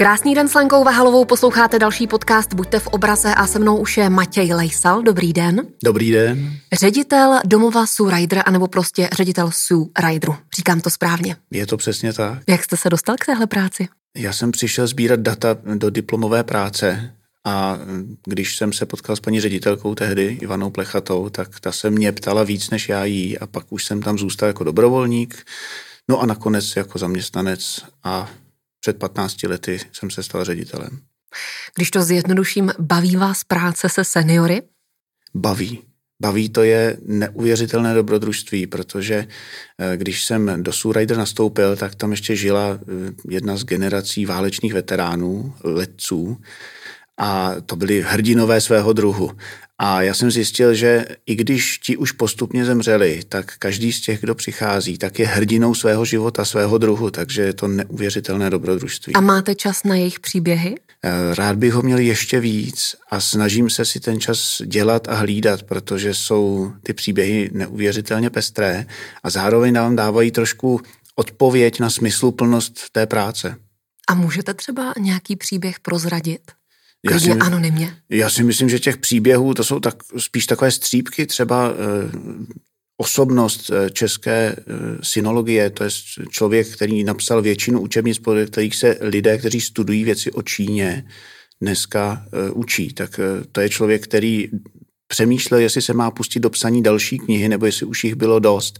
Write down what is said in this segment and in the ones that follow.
Krásný den s Lenkou Vahalovou, posloucháte další podcast Buďte v obraze a se mnou už je Matěj Lejsal. Dobrý den. Dobrý den. Ředitel domova Sue Rider, anebo prostě ředitel Sue Rideru. Říkám to správně. Je to přesně tak. Jak jste se dostal k téhle práci? Já jsem přišel sbírat data do diplomové práce a když jsem se potkal s paní ředitelkou tehdy, Ivanou Plechatou, tak ta se mě ptala víc než já jí a pak už jsem tam zůstal jako dobrovolník, no a nakonec jako zaměstnanec a před 15 lety jsem se stal ředitelem. Když to zjednoduším, baví vás práce se seniory? Baví. Baví to je neuvěřitelné dobrodružství, protože eh, když jsem do Surrider nastoupil, tak tam ještě žila eh, jedna z generací válečných veteránů, letců, a to byli hrdinové svého druhu. A já jsem zjistil, že i když ti už postupně zemřeli, tak každý z těch, kdo přichází, tak je hrdinou svého života, svého druhu, takže je to neuvěřitelné dobrodružství. A máte čas na jejich příběhy? Eh, rád bych ho měl ještě víc a snažím se si ten čas dělat a hlídat, protože jsou ty příběhy neuvěřitelně pestré a zároveň nám dávají trošku odpověď na smysluplnost té práce. A můžete třeba nějaký příběh prozradit? Já si, anonymně. Já si myslím, že těch příběhů, to jsou tak, spíš takové střípky, třeba eh, osobnost eh, české eh, synologie, to je člověk, který napsal většinu učebnic, podle kterých se lidé, kteří studují věci o Číně, dneska eh, učí. Tak eh, to je člověk, který přemýšlel, jestli se má pustit do psaní další knihy, nebo jestli už jich bylo dost,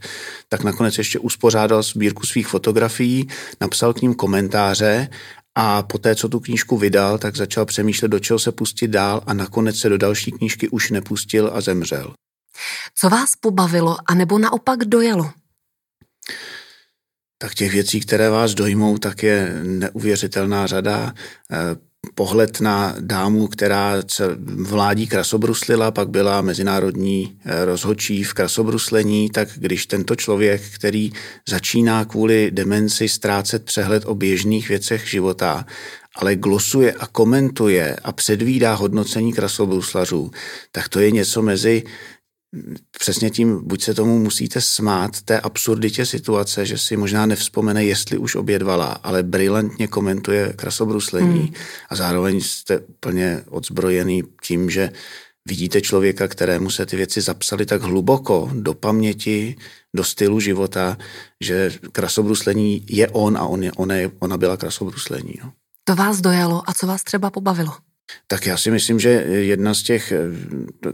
tak nakonec ještě uspořádal sbírku svých fotografií, napsal k ním komentáře a poté, co tu knížku vydal, tak začal přemýšlet, do čeho se pustit dál a nakonec se do další knížky už nepustil a zemřel. Co vás pobavilo, anebo naopak dojalo? Tak těch věcí, které vás dojmou, tak je neuvěřitelná řada. Pohled na dámu, která vládí krasobruslila, pak byla mezinárodní eh, rozhodčí v krasobruslení, tak když tento člověk, který začíná kvůli demenci ztrácet přehled o běžných věcech života, ale glosuje a komentuje a předvídá hodnocení krasobruslařů, tak to je něco mezi přesně tím, buď se tomu musíte smát, té absurditě situace, že si možná nevzpomene, jestli už obědvala, ale brilantně komentuje krasobruslení hmm. a zároveň jste úplně odzbrojený tím, že vidíte člověka, kterému se ty věci zapsaly tak hluboko do paměti, do stylu života, že krasobruslení je on a on je, ona, je, ona byla krasobruslení. No. To vás dojalo a co vás třeba pobavilo? Tak já si myslím, že jedna z těch,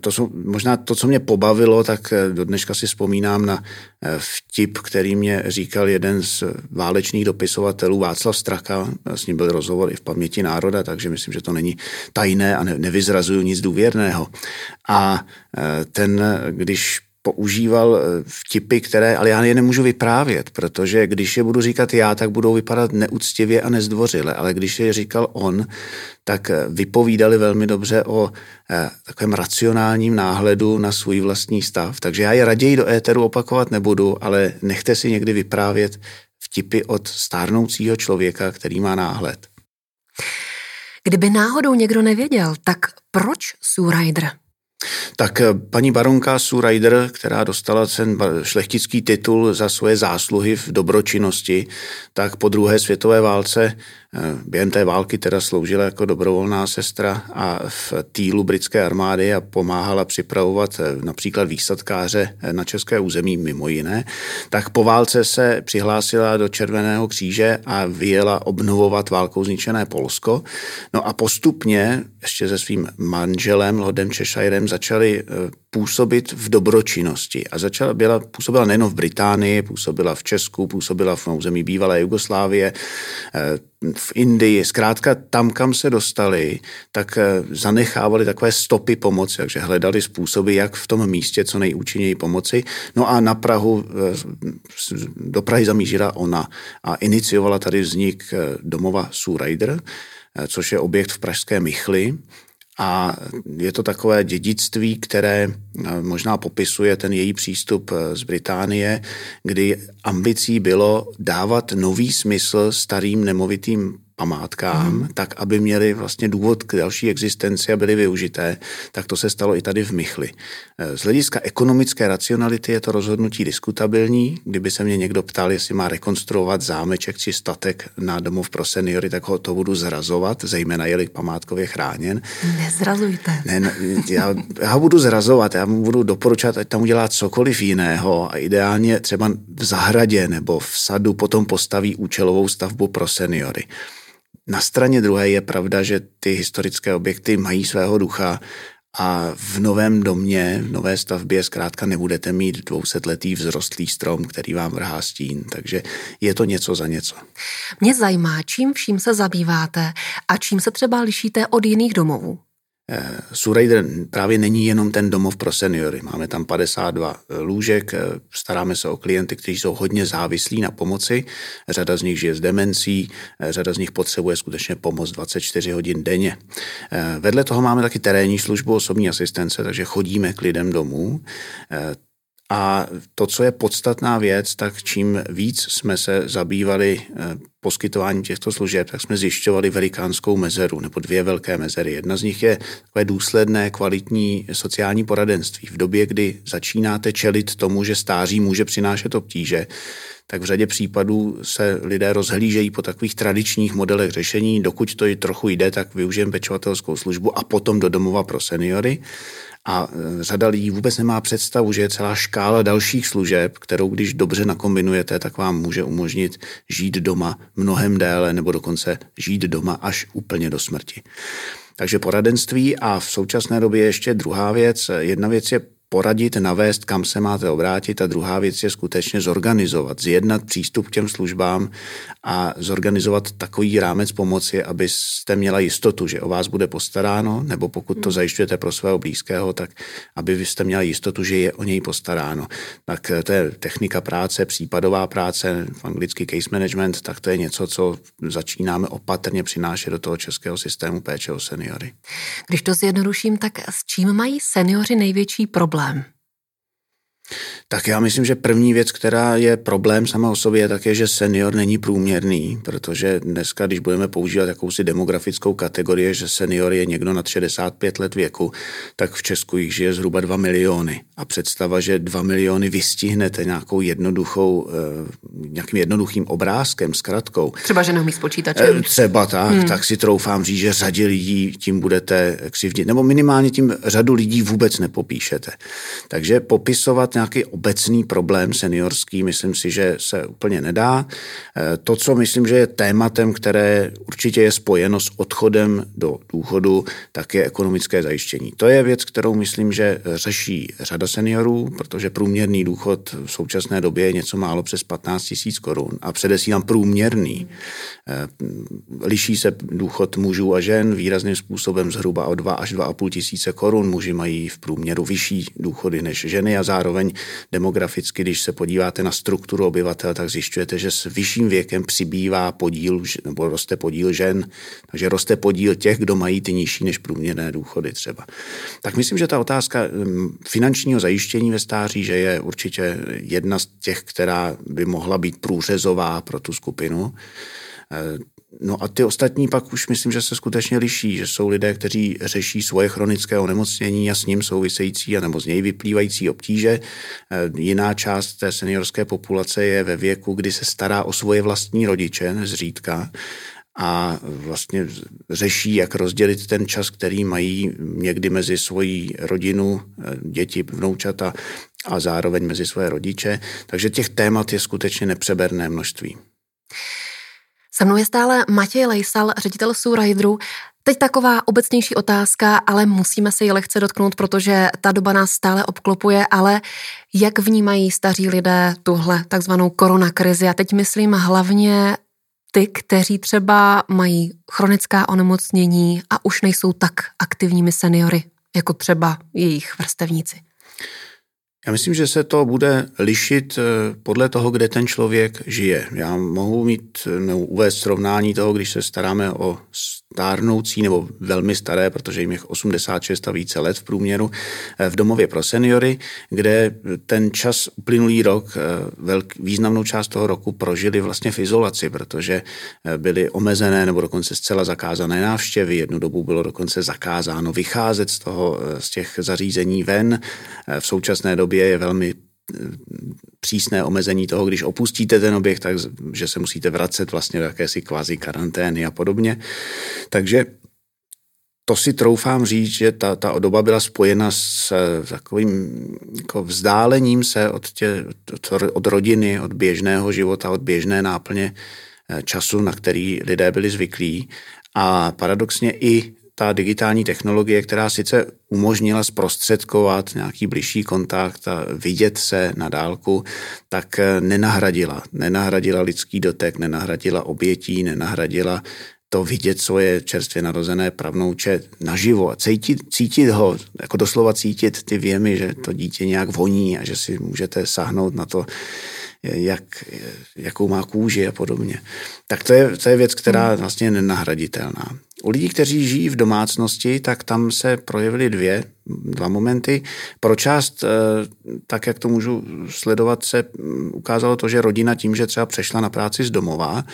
to jsou možná to, co mě pobavilo, tak do dneška si vzpomínám na eh, vtip, který mě říkal jeden z válečných dopisovatelů Václav Straka, s ním byl rozhovor i v paměti národa, takže myslím, že to není tajné a nevyzrazuju nic důvěrného. A eh, ten, když používal eh, vtipy, které, ale já je nemůžu vyprávět, protože když je budu říkat já, tak budou vypadat neúctivě a nezdvořile, ale když je říkal on, tak eh, vypovídali velmi dobře o eh, takovém racionálním náhledu na svůj vlastní stav. Takže já je raději do éteru opakovat nebudu, ale nechte si někdy vyprávět vtipy od stárnoucího člověka, který má náhled. Kdyby náhodou někdo nevěděl, tak proč Sue? Tak eh, paní baronka Sue Ryder, která dostala ten šlechtický titul za svoje zásluhy v dobročinnosti, tak po druhé světové válce během té války teda sloužila jako dobrovolná sestra a v týlu britské armády a pomáhala připravovat eh, například výsadkáře eh, na české území mimo jiné, tak po válce se přihlásila do Červeného kříže a vyjela obnovovat válkou zničené Polsko. No a postupně ještě se svým manželem Lordem Cheshirem začali působit v dobročinnosti. A začala, byla, působila nejen v Británii, působila v Česku, působila v území bývalé Jugoslávie, v Indii, zkrátka tam, kam se dostali, tak eh, zanechávali takové stopy pomoci, takže hledali způsoby, jak v tom místě co nejúčinněji pomoci. No a na Prahu, eh, do Prahy zamířila ona a iniciovala tady vznik eh, domova Surajder, což je objekt v pražské Michli, a je to takové dědictví, které možná popisuje ten její přístup z Británie, kdy ambicí bylo dávat nový smysl starým nemovitým památkám, mm. tak aby měli vlastně důvod k další existenci a byly využité, tak to se stalo i tady v Michli. Z hlediska ekonomické racionality je to rozhodnutí diskutabilní. Kdyby se mě někdo ptal, jestli má rekonstruovat zámeček či statek na domov pro seniory, tak ho to budu zrazovat, zejména je památkově chráněn. Nezrazujte. Ne, já, já ho budu zrazovat, já mu budu doporučovat, ať tam udělá cokoliv jiného a ideálně třeba v zahradě nebo v sadu potom postaví účelovou stavbu pro seniory. Na straně druhé je pravda, že ty historické objekty mají svého ducha a v novém domě, v nové stavbě zkrátka nebudete mít dvousetletý vzrostlý strom, který vám vrhá stín, takže je to něco za něco. Mě zajímá, čím vším se zabýváte a čím se třeba lišíte od jiných domovů. Eh, Surrejder právě není jenom ten domov pro seniory. Máme tam 52 eh, lůžek, eh, staráme se o klienty, kteří jsou hodně závislí na pomoci. Řada z nich žije s demencí, řada z nich potřebuje skutečně pomoc 24 hodin denně. Vedle toho máme taky terénní službu osobní asistence, takže chodíme k lidem domů. A to, co je podstatná věc, tak čím víc jsme se zabývali eh, poskytováním těchto služeb, tak jsme zjišťovali velikánskou mezeru, nebo dvě velké mezery. Jedna z nich je takové důsledné kvalitní sociální poradenství. V době, kdy začínáte čelit tomu, že stáří může přinášet obtíže, tak v řadě případů se lidé rozhlížejí po takových tradičních modelech řešení. Dokud to i trochu jde, tak využijeme pečovatelskou službu a potom do domova pro seniory. A e, řada lidí vůbec nemá představu, že je celá škála dalších služeb, kterou když dobře nakombinujete, tak vám může umožnit žít doma mnohem déle nebo dokonce žít doma až úplně do smrti. Takže poradenství a v současné době ještě druhá věc. Jedna věc je poradit, navést, kam se máte obrátit a druhá věc je skutečně zorganizovat, zjednat přístup k těm službám a zorganizovat takový rámec pomoci, abyste měla jistotu, že o vás bude postaráno, nebo pokud to hmm. zajišťujete pro svého blízkého, tak aby vy jste měla jistotu, že je o něj postaráno. Tak to je technika práce, případová práce, v anglicky case management, tak to je něco, co začínáme opatrně přinášet do toho českého systému péče o seniory. Když to zjednoduším, tak s čím mají seniori největší problém? Tak já myslím, že první věc, která je problém sama o sobě, tak je, že senior není průměrný, protože dneska, když budeme používat jakousi demografickou kategorii, že senior je někdo nad 65 let věku, tak v Česku jich žije zhruba 2 miliony. A představa, že 2 miliony vystihnete nějakou jednoduchou, eh, nějakým jednoduchým obrázkem, zkratkou. Třeba, že neumí s počítačem. Eh, třeba tak, hmm. tak si troufám říct, že řadě lidí tím budete křivdit, nebo minimálně tím řadu lidí vůbec nepopíšete. Takže popisovat nějaký obecný problém seniorský, myslím si, že se úplně nedá. Eh, to, co myslím, že je tématem, které určitě je spojeno s odchodem do důchodu, tak je ekonomické zajištění. To je věc, kterou myslím, že řeší řada seniorů, protože průměrný důchod v současné době je něco málo přes 15 tisíc korun a předesílám průměrný. Eh, liší se důchod mužů a žen výrazným způsobem zhruba o 2 až 2,5 tisíce korun. Muži mají v průměru vyšší důchody než ženy a zároveň demograficky, když se podíváte na strukturu obyvatel, tak zjišťujete, že s vyšším věkem přibývá podíl, nebo roste podíl žen, takže roste podíl těch, kdo mají ty nižší než průměrné důchody třeba. Tak myslím, že ta otázka mm, finančního zajištění ve stáří, že je určitě jedna z těch, která by mohla být průřezová pro tu skupinu. No a ty ostatní pak už myslím, že se skutečně liší, že jsou lidé, kteří řeší svoje chronické onemocnění a s ním související a nebo z něj vyplývající obtíže. E, jiná část té seniorské populace je ve věku, kdy se stará o svoje vlastní rodiče, nezřídka, a vlastně řeší, jak rozdělit ten čas, který mají někdy mezi svoji rodinu, e, děti, vnoučata a zároveň mezi svoje rodiče. Takže těch témat je skutečně nepřeberné množství. Se mnou je stále Matěj Lejsal, ředitel Surajidru. Teď taková obecnější otázka, ale musíme se ji lehce dotknout, protože ta doba nás stále obklopuje, ale jak vnímají staří lidé tuhle takzvanou koronakrizi? A teď myslím hlavně ty, kteří třeba mají chronická onemocnění a už nejsou tak aktivními seniory, jako třeba jejich vrstevníci. Já myslím, že se to bude lišit eh, podle toho, kde ten člověk žije. Já mohu mít nebo uvést srovnání toho, když se staráme o stárnoucí nebo velmi staré, protože jim je 86 a více let v průměru, v domově pro seniory, kde ten čas uplynulý rok, velk, významnou část toho roku prožili vlastně v izolaci, protože byly omezené nebo dokonce zcela zakázané návštěvy. Jednu dobu bylo dokonce zakázáno vycházet z, toho, z těch zařízení ven. V současné době je velmi přísné omezení toho, když opustíte ten objekt, tak že se musíte vracet vlastně do jakési kvázi karantény a podobně. Takže to si troufám říct, že ta, ta doba byla spojena s takovým jako vzdálením se od, tě, od, od rodiny, od běžného života, od běžné náplně eh, času, na který lidé byli zvyklí. A paradoxně i ta digitální technologie, která sice umožnila zprostředkovat nějaký blížší kontakt a vidět se na dálku, tak nenahradila. Nenahradila lidský dotek, nenahradila obětí, nenahradila to vidět svoje čerstvě narozené pravnouče naživo a cítit, cítit ho, jako doslova cítit ty věmy, že to dítě nějak voní a že si můžete sáhnout na to, jak, jakou má kůži a podobně. Tak to je, to je věc, která hmm. vlastně je nenahraditelná. U lidí, kteří žijí v domácnosti, tak tam se projevily dvě, dva momenty. Pro část, eh, tak jak to můžu sledovat, se mm, ukázalo to, že rodina tím, že třeba přešla na práci z domova,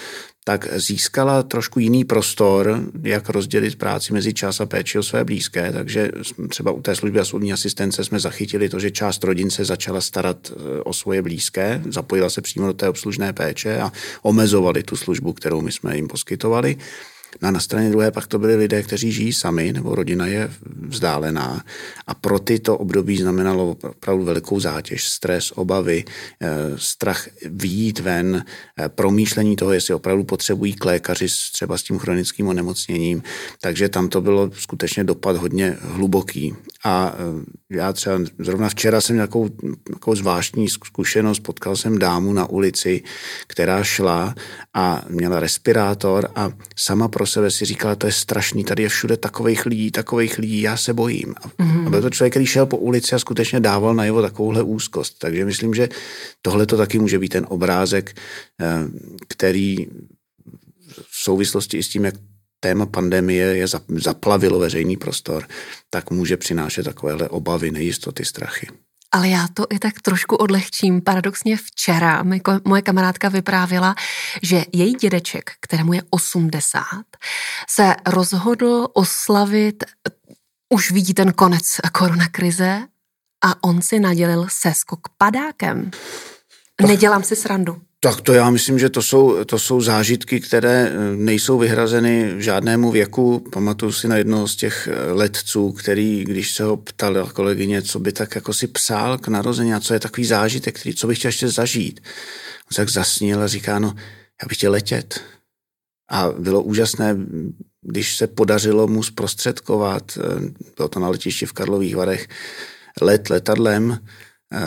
tak získala trošku jiný prostor, jak rozdělit práci mezi čas a péči o své blízké. Takže třeba u té služby a soudní asistence jsme zachytili to, že část rodin se začala starat eh, o svoje blízké, zapojila se přímo do té obslužné péče a omezovali tu službu, kterou my jsme jim poskytovali. No a na straně druhé pak to byli lidé, kteří žijí sami, nebo rodina je vzdálená. A pro ty to období znamenalo opravdu velikou zátěž, stres, obavy, eh, strach výjít ven, eh, promýšlení toho, jestli opravdu potřebují k lékaři třeba s tím chronickým onemocněním. Takže tam to bylo skutečně dopad hodně hluboký. A eh, já třeba zrovna včera jsem nějakou, nějakou zvláštní zkušenost, potkal jsem dámu na ulici, která šla a měla respirátor a sama pro sebe si říkala, to je strašný, tady je všude takových lidí, takových lidí, já se bojím. Mm-hmm. A byl to člověk, který šel po ulici a skutečně dával na jeho takovouhle úzkost. Takže myslím, že tohle to taky může být ten obrázek, eh, který v souvislosti i s tím, jak téma pandemie je zaplavilo veřejný prostor, tak může přinášet takovéhle obavy, nejistoty, strachy. Ale já to i tak trošku odlehčím. Paradoxně včera mi moje kamarádka vyprávěla, že její dědeček, kterému je 80, se rozhodl oslavit, už vidí ten konec koronakrize a on si nadělil seskok padákem. Nedělám si srandu. Tak to já myslím, že to jsou, to jsou zážitky, které eh, nejsou vyhrazeny žádnému věku. Pamatuju si na jednoho z těch eh, letců, který, když se ho ptal kolegyně, co by tak jako si psal k narození a co je takový zážitek, který, co bych chtěl ještě zažít. On tak zasnil a říká, no, já bych chtěl letět. A bylo úžasné, když se podařilo mu zprostředkovat, eh, bylo to na letišti v Karlových Varech, let letadlem,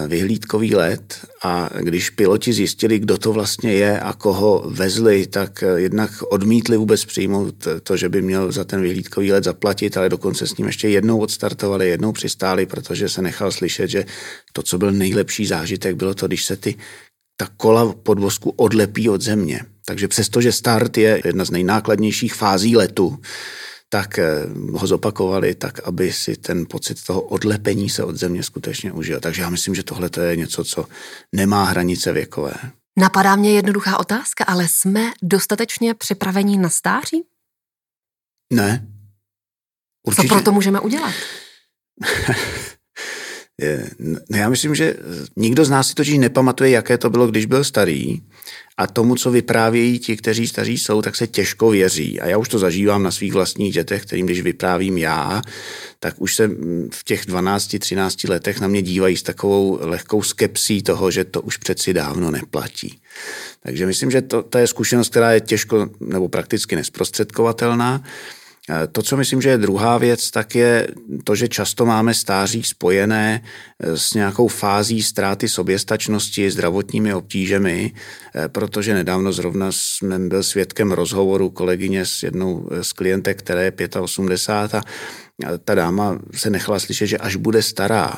vyhlídkový let a když piloti zjistili, kdo to vlastně je a koho vezli, tak eh, jednak odmítli vůbec přijmout to, že by měl za ten vyhlídkový let zaplatit, ale dokonce s ním ještě jednou odstartovali, jednou přistáli, protože se nechal slyšet, že to, co byl nejlepší zážitek, bylo to, když se ty ta kola podvozku odlepí od země. Takže přestože start je jedna z nejnákladnějších fází letu, tak eh, ho zopakovali tak, aby si ten pocit toho odlepení se od země skutečně užil. Takže já myslím, že tohle je něco, co nemá hranice věkové. Napadá mě jednoduchá otázka, ale jsme dostatečně připraveni na stáří? Ne. Určitě. Co pro to můžeme udělat? ne, já myslím, že nikdo z nás si totiž nepamatuje, jaké to bylo, když byl starý a tomu, co vyprávějí ti, kteří staří jsou, tak se těžko věří. A já už to zažívám na svých vlastních dětech, kterým když vyprávím já, tak už se v těch 12-13 letech na mě dívají s takovou lehkou skepsí toho, že to už přeci dávno neplatí. Takže myslím, že to, to je zkušenost, která je těžko nebo prakticky nesprostředkovatelná. Eh, to, co myslím, že je druhá věc, tak je to, že často máme stáří spojené eh, s nějakou fází ztráty soběstačnosti, zdravotními obtížemi, eh, protože nedávno zrovna jsme byl svědkem rozhovoru kolegyně s jednou z klientek, které je 85 a ta dáma se nechala slyšet, že až bude stará,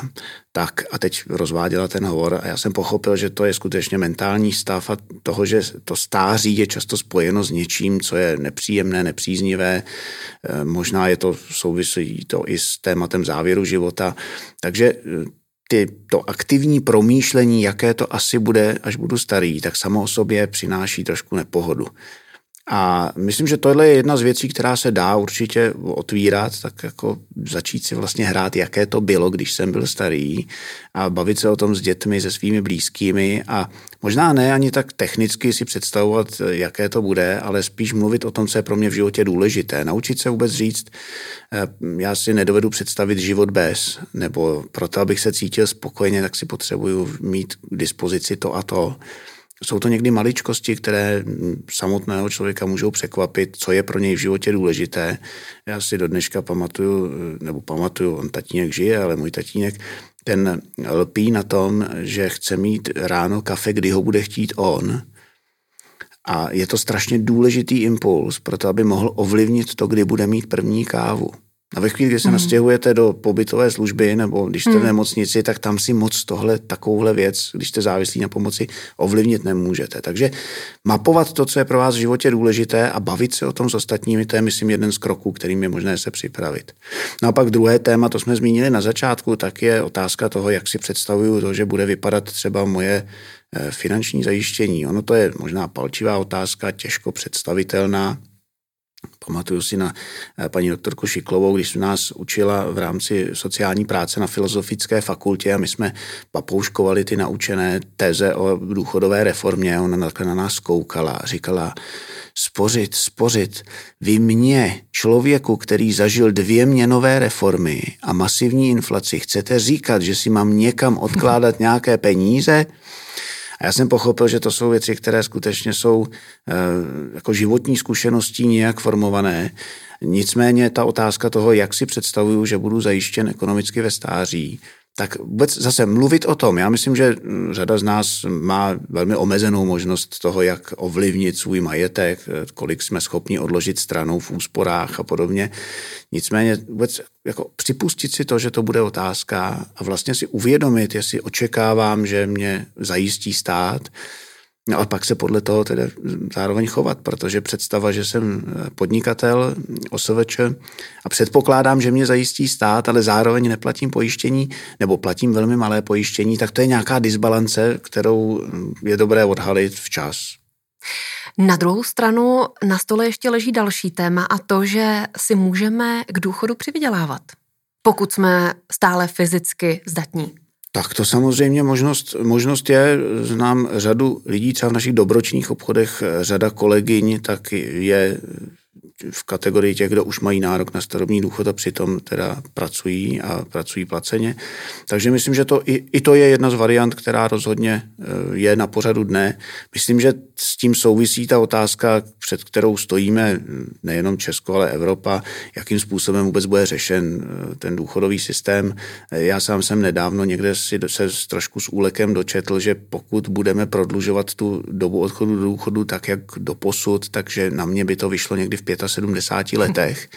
tak a teď rozváděla ten hovor a já jsem pochopil, že to je skutečně mentální stav a toho, že to stáří je často spojeno s něčím, co je nepříjemné, nepříznivé, eh, možná je to souvisí to i s tématem závěru života, takže eh, ty, to aktivní promýšlení, jaké to asi bude, až budu starý, tak samo o sobě přináší trošku nepohodu. A myslím, že tohle je jedna z věcí, která se dá určitě otvírat, tak jako začít si vlastně hrát, jaké to bylo, když jsem byl starý a bavit se o tom s dětmi, se svými blízkými a možná ne ani tak technicky si představovat, jaké to bude, ale spíš mluvit o tom, co je pro mě v životě důležité. Naučit se vůbec říct, eh, já si nedovedu představit život bez, nebo proto, abych se cítil spokojeně, tak si potřebuju mít k dispozici to a to. Jsou to někdy maličkosti, které samotného člověka můžou překvapit, co je pro něj v životě důležité. Já si do dneška pamatuju, nebo pamatuju, on tatínek žije, ale můj tatínek, ten lpí na tom, že chce mít ráno kafe, kdy ho bude chtít on. A je to strašně důležitý impuls pro to, aby mohl ovlivnit to, kdy bude mít první kávu. A ve chvíli, kdy se mm. nastěhujete do pobytové služby nebo když jste v hmm. nemocnici, tak tam si moc tohle, takovouhle věc, když jste závislí na pomoci, ovlivnit nemůžete. Takže mapovat to, co je pro vás v životě důležité a bavit se o tom s ostatními, to je, myslím, jeden z kroků, kterým je možné se připravit. No a pak druhé téma, to jsme zmínili na začátku, tak je otázka toho, jak si představuju to, že bude vypadat třeba moje eh, finanční zajištění. Ono to je možná palčivá otázka, těžko představitelná, Pamatuju si na eh, paní doktorku Šiklovou, když nás učila v rámci sociální práce na filozofické fakultě a my jsme papouškovali ty naučené teze o důchodové reformě. Ona na nás koukala a říkala, spořit, spořit. Vy mě, člověku, který zažil dvě měnové reformy a masivní inflaci, chcete říkat, že si mám někam odkládat nějaké peníze? A já jsem pochopil, že to jsou věci, které skutečně jsou eh, jako životní zkušeností nějak formované. Nicméně ta otázka toho, jak si představuju, že budu zajištěn ekonomicky ve stáří, tak vůbec zase mluvit o tom. Já myslím, že řada z nás má velmi omezenou možnost toho, jak ovlivnit svůj majetek, kolik jsme schopni odložit stranou v úsporách a podobně. Nicméně vůbec jako připustit si to, že to bude otázka a vlastně si uvědomit, jestli očekávám, že mě zajistí stát, No a pak se podle toho tedy zároveň chovat, protože představa, že jsem podnikatel, OSVČ a předpokládám, že mě zajistí stát, ale zároveň neplatím pojištění nebo platím velmi malé pojištění, tak to je nějaká disbalance, kterou je dobré odhalit včas. Na druhou stranu na stole ještě leží další téma a to, že si můžeme k důchodu přivydělávat, pokud jsme stále fyzicky zdatní. Tak to samozřejmě možnost, možnost je. Znám řadu lidí, třeba v našich dobročních obchodech, řada kolegyň, tak je v kategorii těch, kdo už mají nárok na starobní důchod a přitom teda pracují a pracují placeně. Takže myslím, že to i, i to je jedna z variant, která rozhodně eh, je na pořadu dne. Myslím, že s tím souvisí ta otázka, před kterou stojíme nejenom Česko, ale Evropa, jakým způsobem vůbec bude řešen eh, ten důchodový systém. Já sám jsem nedávno někde si se trošku s úlekem dočetl, že pokud budeme prodlužovat tu dobu odchodu do důchodu tak, jak do posud, takže na mě by to vyšlo někdy v 75 letech.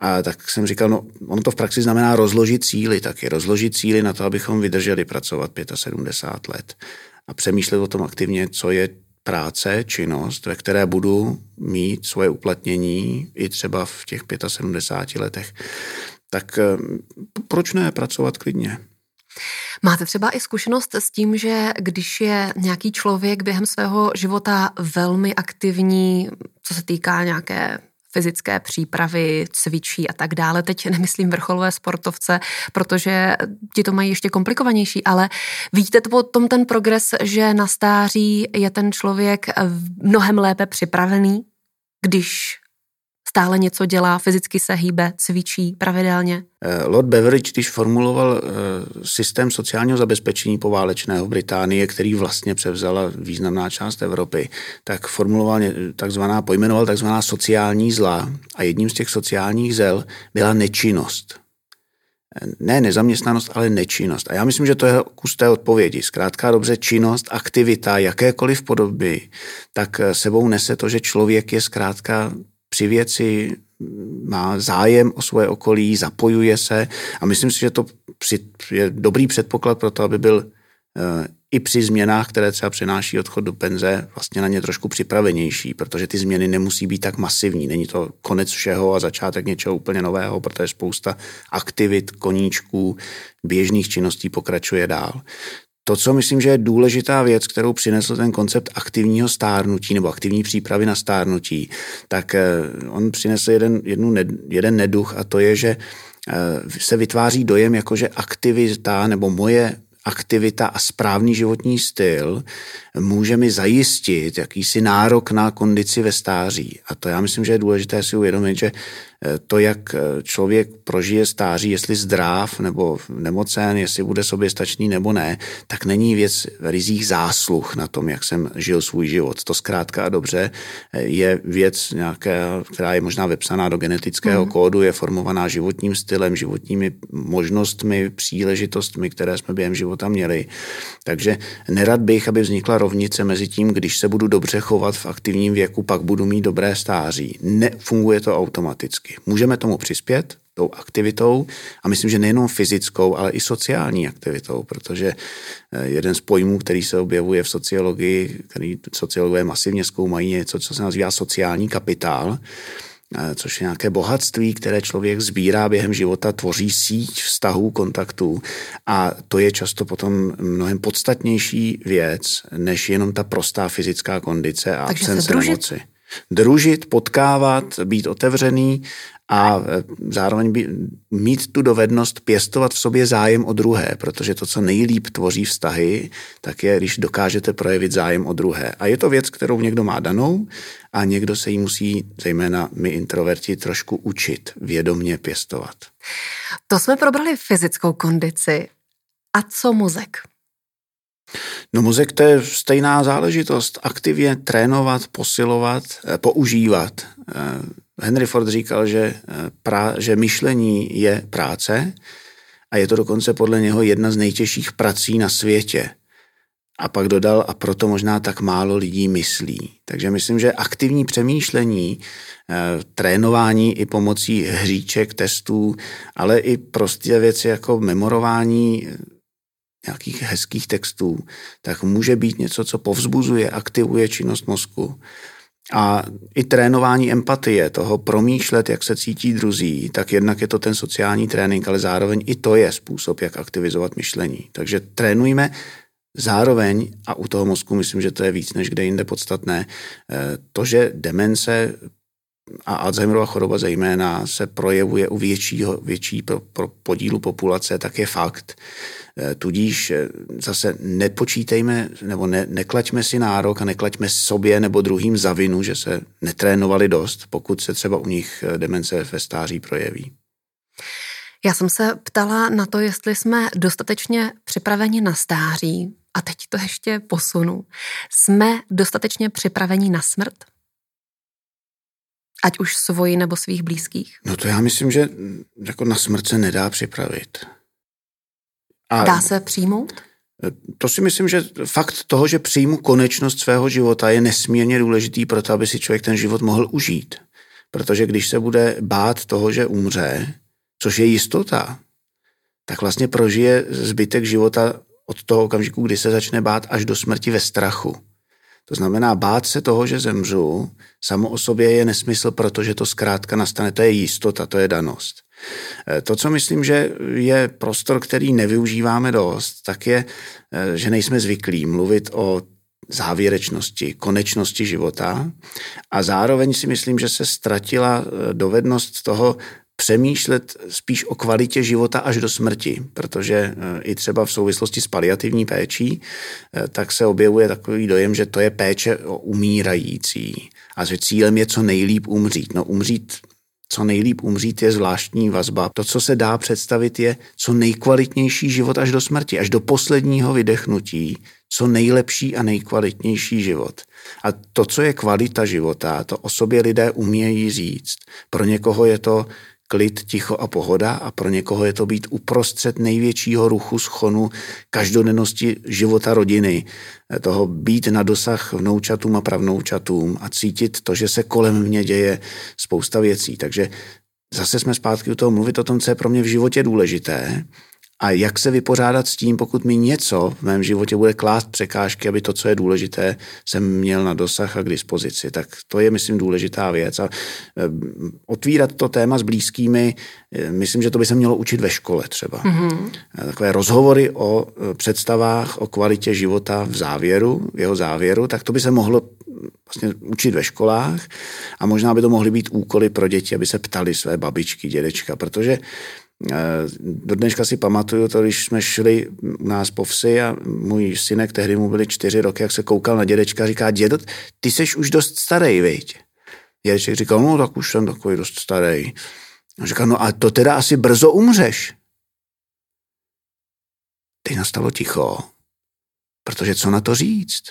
A tak jsem říkal, no ono to v praxi znamená rozložit cíly, taky rozložit cíly na to, abychom vydrželi pracovat 75 let a přemýšlet o tom aktivně, co je práce, činnost, ve které budu mít svoje uplatnění i třeba v těch 75 letech, tak eh, proč ne pracovat klidně? Máte třeba i zkušenost s tím, že když je nějaký člověk během svého života velmi aktivní, co se týká nějaké fyzické přípravy, cvičí a tak dále. Teď nemyslím vrcholové sportovce, protože ti to mají ještě komplikovanější, ale vidíte to potom ten progres, že na stáří je ten člověk mnohem lépe připravený, když stále něco dělá, fyzicky se hýbe, cvičí pravidelně? Eh, Lord Beveridge, když formuloval eh, systém sociálního zabezpečení poválečného v Británii, který vlastně převzala významná část Evropy, tak formuloval takzvaná, pojmenoval takzvaná sociální zla a jedním z těch sociálních zel byla nečinnost. Ne nezaměstnanost, ale nečinnost. A já myslím, že to je kus té odpovědi. Zkrátka dobře, činnost, aktivita, jakékoliv podoby, tak sebou nese to, že člověk je zkrátka při věci má zájem o svoje okolí, zapojuje se a myslím si, že to je dobrý předpoklad pro to, aby byl eh, i při změnách, které třeba přináší odchod do penze, vlastně na ně trošku připravenější, protože ty změny nemusí být tak masivní. Není to konec všeho a začátek něčeho úplně nového, protože spousta aktivit, koníčků, běžných činností pokračuje dál. To, co myslím, že je důležitá věc, kterou přinesl ten koncept aktivního stárnutí nebo aktivní přípravy na stárnutí, tak eh, on přinesl jeden, jednu, jeden neduch a to je, že eh, se vytváří dojem, jako že aktivita nebo moje aktivita a správný životní styl může mi zajistit jakýsi nárok na kondici ve stáří. A to já myslím, že je důležité si uvědomit, že to, jak eh, člověk prožije stáří, jestli zdrav nebo nemocen, jestli bude sobě stačný nebo ne, tak není věc rizích zásluh na tom, jak jsem žil svůj život. To zkrátka a dobře eh, je věc nějaké, která je možná vepsaná do genetického mm. kódu, je formovaná životním stylem, životními možnostmi, příležitostmi, které jsme během života měli. Takže nerad bych, aby vznikla rovnice mezi tím, když se budu dobře chovat v aktivním věku, pak budu mít dobré stáří. Nefunguje to automaticky. Můžeme tomu přispět tou aktivitou a myslím, že nejenom fyzickou, ale i sociální aktivitou, protože eh, jeden z pojmů, který se objevuje v sociologii, který sociologové masivně zkoumají, je něco, co se nazývá sociální kapitál, eh, což je nějaké bohatství, které člověk sbírá během života, tvoří síť vztahů, kontaktů. A to je často potom mnohem podstatnější věc, než jenom ta prostá fyzická kondice a absence nemoci družit, potkávat, být otevřený a e, zároveň by, mít tu dovednost pěstovat v sobě zájem o druhé, protože to, co nejlíp tvoří vztahy, tak je, když dokážete projevit zájem o druhé. A je to věc, kterou někdo má danou a někdo se jí musí, zejména my introverti, trošku učit, vědomně pěstovat. To jsme probrali fyzickou kondici. A co mozek? No mozek to je stejná záležitost. Aktivně trénovat, posilovat, eh, používat. Eh, Henry Ford říkal, že, eh, pra, že myšlení je práce a je to dokonce podle něho jedna z nejtěžších prací na světě. A pak dodal, a proto možná tak málo lidí myslí. Takže myslím, že aktivní přemýšlení, trénování i pomocí hříček, testů, ale i prostě věci jako memorování nějakých hezkých textů, tak může být něco, co povzbuzuje, aktivuje činnost mozku. A i trénování empatie, toho promýšlet, jak se cítí druzí, tak jednak je to ten sociální trénink, ale zároveň i to je způsob, jak aktivizovat myšlení. Takže trénujme zároveň, a u toho mozku myslím, že to je víc než kde jinde podstatné, eh, to, že demence a Alzheimerova choroba zejména se projevuje u většího, větší pro, pro podílu populace, tak je fakt. Eh, tudíž eh, zase nepočítejme nebo ne, neklaďme si nárok a neklaďme sobě nebo druhým za vinu, že se netrénovali dost, pokud se třeba u nich eh, demence ve stáří projeví. Já jsem se ptala na to, jestli jsme dostatečně připraveni na stáří, a teď to ještě posunu. Jsme dostatečně připraveni na smrt? Ať už svoji nebo svých blízkých? No to já myslím, že jako na smrt se nedá připravit. A Dá se přijmout? To si myslím, že fakt toho, že přijmu konečnost svého života, je nesmírně důležitý pro to, aby si člověk ten život mohl užít. Protože když se bude bát toho, že umře, což je jistota, tak vlastně prožije zbytek života od toho okamžiku, kdy se začne bát až do smrti ve strachu. To znamená, bát se toho, že zemřu, samo o sobě je nesmysl, protože to zkrátka nastane, to je jistota, to je danost. Eh, to, co myslím, že je prostor, který nevyužíváme dost, tak je, eh, že nejsme zvyklí mluvit o závěrečnosti, konečnosti života a zároveň si myslím, že se ztratila eh, dovednost toho přemýšlet spíš o kvalitě života až do smrti, protože i třeba v souvislosti s paliativní péčí, tak se objevuje takový dojem, že to je péče o umírající a že cílem je co nejlíp umřít. No umřít co nejlíp umřít je zvláštní vazba. To, co se dá představit, je co nejkvalitnější život až do smrti, až do posledního vydechnutí, co nejlepší a nejkvalitnější život. A to, co je kvalita života, to o sobě lidé umějí říct. Pro někoho je to klid, ticho a pohoda a pro někoho je to být uprostřed největšího ruchu schonu každodennosti života rodiny, toho být na dosah vnoučatům a pravnoučatům a cítit to, že se kolem mě děje spousta věcí. Takže zase jsme zpátky u toho mluvit o tom, co je pro mě v životě důležité a jak se vypořádat s tím, pokud mi něco v mém životě bude klást překážky, aby to, co je důležité, jsem měl na dosah a k dispozici. Tak to je, myslím, důležitá věc. A e, otvírat to téma s blízkými, e, myslím, že to by se mělo učit ve škole třeba. Mm-hmm. Takové rozhovory o představách, o kvalitě života v závěru, v jeho závěru, tak to by se mohlo vlastně učit ve školách a možná by to mohly být úkoly pro děti, aby se ptali své babičky, dědečka, protože do dneška si pamatuju to, když jsme šli u nás po vsi a můj synek, tehdy mu byly čtyři roky, jak se koukal na dědečka říká, dědo, ty jsi už dost starý, viď? Dědeček říkal, no tak už jsem takový dost starý. A říkal, no a to teda asi brzo umřeš. Teď nastalo ticho, protože co na to říct?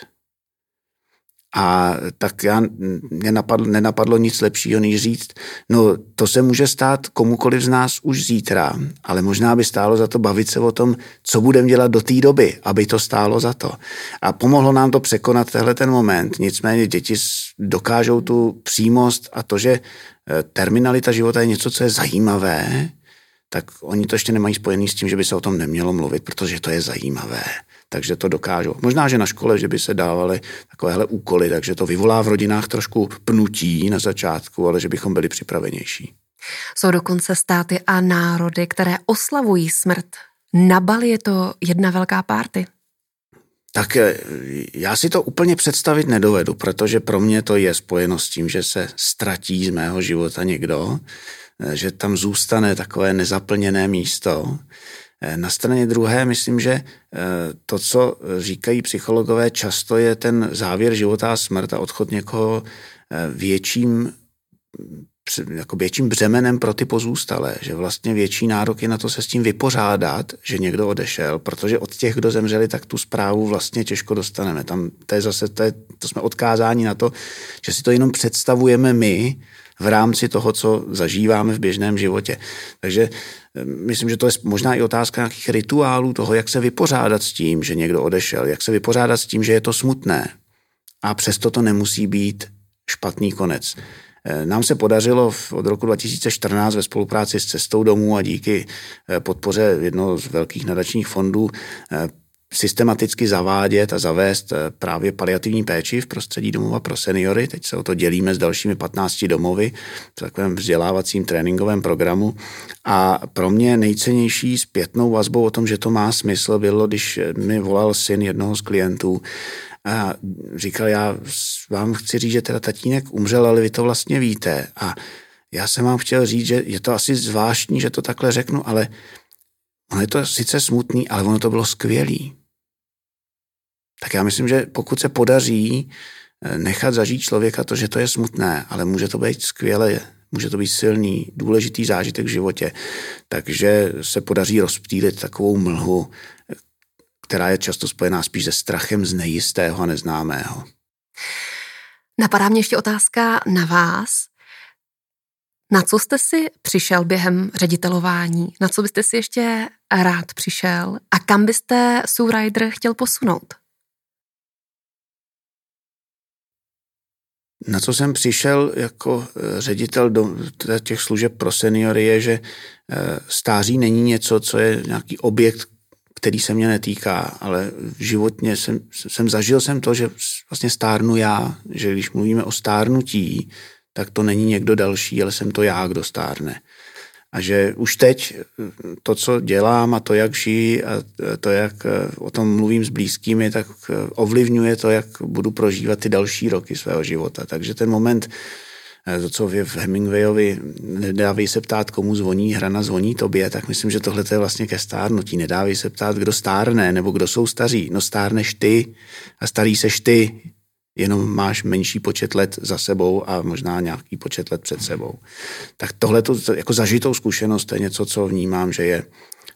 A tak já, mě napadlo, nenapadlo nic lepšího, než říct, no to se může stát komukoliv z nás už zítra, ale možná by stálo za to bavit se o tom, co budeme dělat do té doby, aby to stálo za to. A pomohlo nám to překonat tehle ten moment. Nicméně děti dokážou tu přímost a to, že eh, terminalita života je něco, co je zajímavé, tak oni to ještě nemají spojený s tím, že by se o tom nemělo mluvit, protože to je zajímavé takže to dokážou. Možná, že na škole, že by se dávaly takovéhle úkoly, takže to vyvolá v rodinách trošku pnutí na začátku, ale že bychom byli připravenější. Jsou dokonce státy a národy, které oslavují smrt. Na Bali je to jedna velká párty. Tak eh, já si to úplně představit nedovedu, protože pro mě to je spojeno s tím, že se ztratí z mého života někdo, eh, že tam zůstane takové nezaplněné místo. Eh, na straně druhé myslím, že eh, to, co říkají psychologové, často je ten závěr života a smrt a odchod někoho eh, větším jako větším břemenem pro ty pozůstalé, že vlastně větší nárok je na to se s tím vypořádat, že někdo odešel, protože od těch, kdo zemřeli, tak tu zprávu vlastně těžko dostaneme. Tam to je zase, to, je, to jsme odkázáni na to, že si to jenom představujeme my v rámci toho, co zažíváme v běžném životě. Takže Myslím, že to je možná i otázka nějakých rituálů toho, jak se vypořádat s tím, že někdo odešel, jak se vypořádat s tím, že je to smutné. A přesto to nemusí být špatný konec. Eh, nám se podařilo od roku 2014 ve spolupráci s Cestou domů a díky eh, podpoře jednoho z velkých nadačních fondů eh, systematicky zavádět a zavést eh, právě paliativní péči v prostředí domova pro seniory. Teď se o to dělíme s dalšími 15 domovy v takovém vzdělávacím tréninkovém programu. A pro mě nejcennější zpětnou vazbou o tom, že to má smysl, bylo, když mi volal syn jednoho z klientů a říkal, já vám chci říct, že teda tatínek umřel, ale vy to vlastně víte. A já jsem vám chtěl říct, že je to asi zvláštní, že to takhle řeknu, ale ono je to sice smutný, ale ono to bylo skvělý. Tak já myslím, že pokud se podaří eh, nechat zažít člověka to, že to je smutné, ale může to být skvělé, může to být silný, důležitý zážitek v životě, takže se podaří rozptýlit takovou mlhu, která je často spojená spíš se strachem z nejistého a neznámého. Napadá mě ještě otázka na vás. Na co jste si přišel během ředitelování? Na co byste si ještě rád přišel? A kam byste Sue Rider chtěl posunout? Na co jsem přišel jako eh, ředitel do těch služeb pro seniory je, že eh, stáří není něco, co je nějaký objekt, který se mě netýká, ale životně jsem, jsem zažil jsem to, že vlastně stárnu já, že když mluvíme o stárnutí, tak to není někdo další, ale jsem to já, kdo stárne. A že už teď to, co dělám a to, jak žijí a to, jak o tom mluvím s blízkými, tak ovlivňuje to, jak budu prožívat ty další roky svého života. Takže ten moment, to, co je v Hemingwayovi, nedávej se ptát, komu zvoní, hrana zvoní tobě, tak myslím, že tohle je vlastně ke stárnutí. Nedávej se ptát, kdo stárne, nebo kdo jsou staří. No stárneš ty a starý seš ty jenom máš menší počet let za sebou a možná nějaký počet let před sebou. Tak tohle jako zažitou zkušenost to je něco, co vnímám, že je,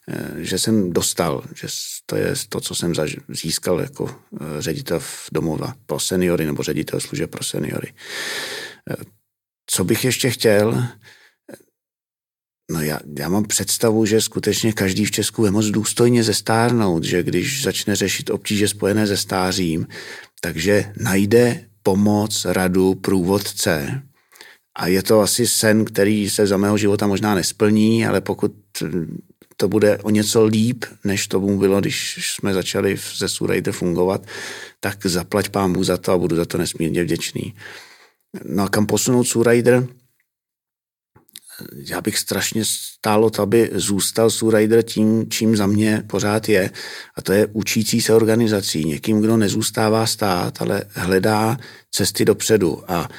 eh, že jsem dostal, že to je to, co jsem získal jako eh, ředitel domova pro seniory nebo ředitel služeb pro seniory. Eh, co bych ještě chtěl? No já, já mám představu, že skutečně každý v Česku je moc důstojně zestárnout, že když začne řešit obtíže spojené se stářím, takže najde pomoc, radu, průvodce. A je to asi sen, který se za mého života možná nesplní, ale pokud to bude o něco líp, než to bylo, když jsme začali se Surajde fungovat, tak zaplať pámu za to a budu za to nesmírně vděčný. No a kam posunout Surajder? Já bych strašně stálo aby zůstal Surajder tím, čím za mě pořád je. A to je učící se organizací. Někým, kdo nezůstává stát, ale hledá cesty dopředu. A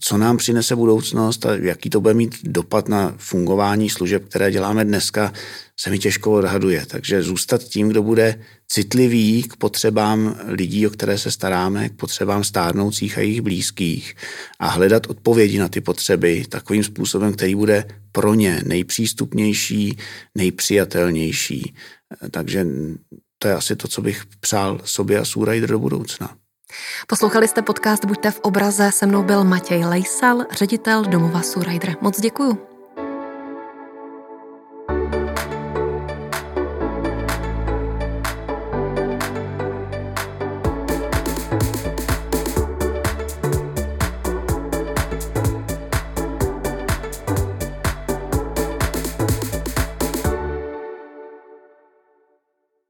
co nám přinese budoucnost a jaký to bude mít dopad na fungování služeb, které děláme dneska, se mi těžko odhaduje. Takže zůstat tím, kdo bude citlivý k potřebám lidí, o které se staráme, k potřebám stárnoucích a jejich blízkých a hledat odpovědi na ty potřeby takovým způsobem, který bude pro ně nejpřístupnější, nejpřijatelnější. Eh, takže to je asi to, co bych přál sobě a Surajder do budoucna. Poslouchali jste podcast Buďte v obraze, se mnou byl Matěj Lejsal, ředitel domova Surajder. Moc děkuju.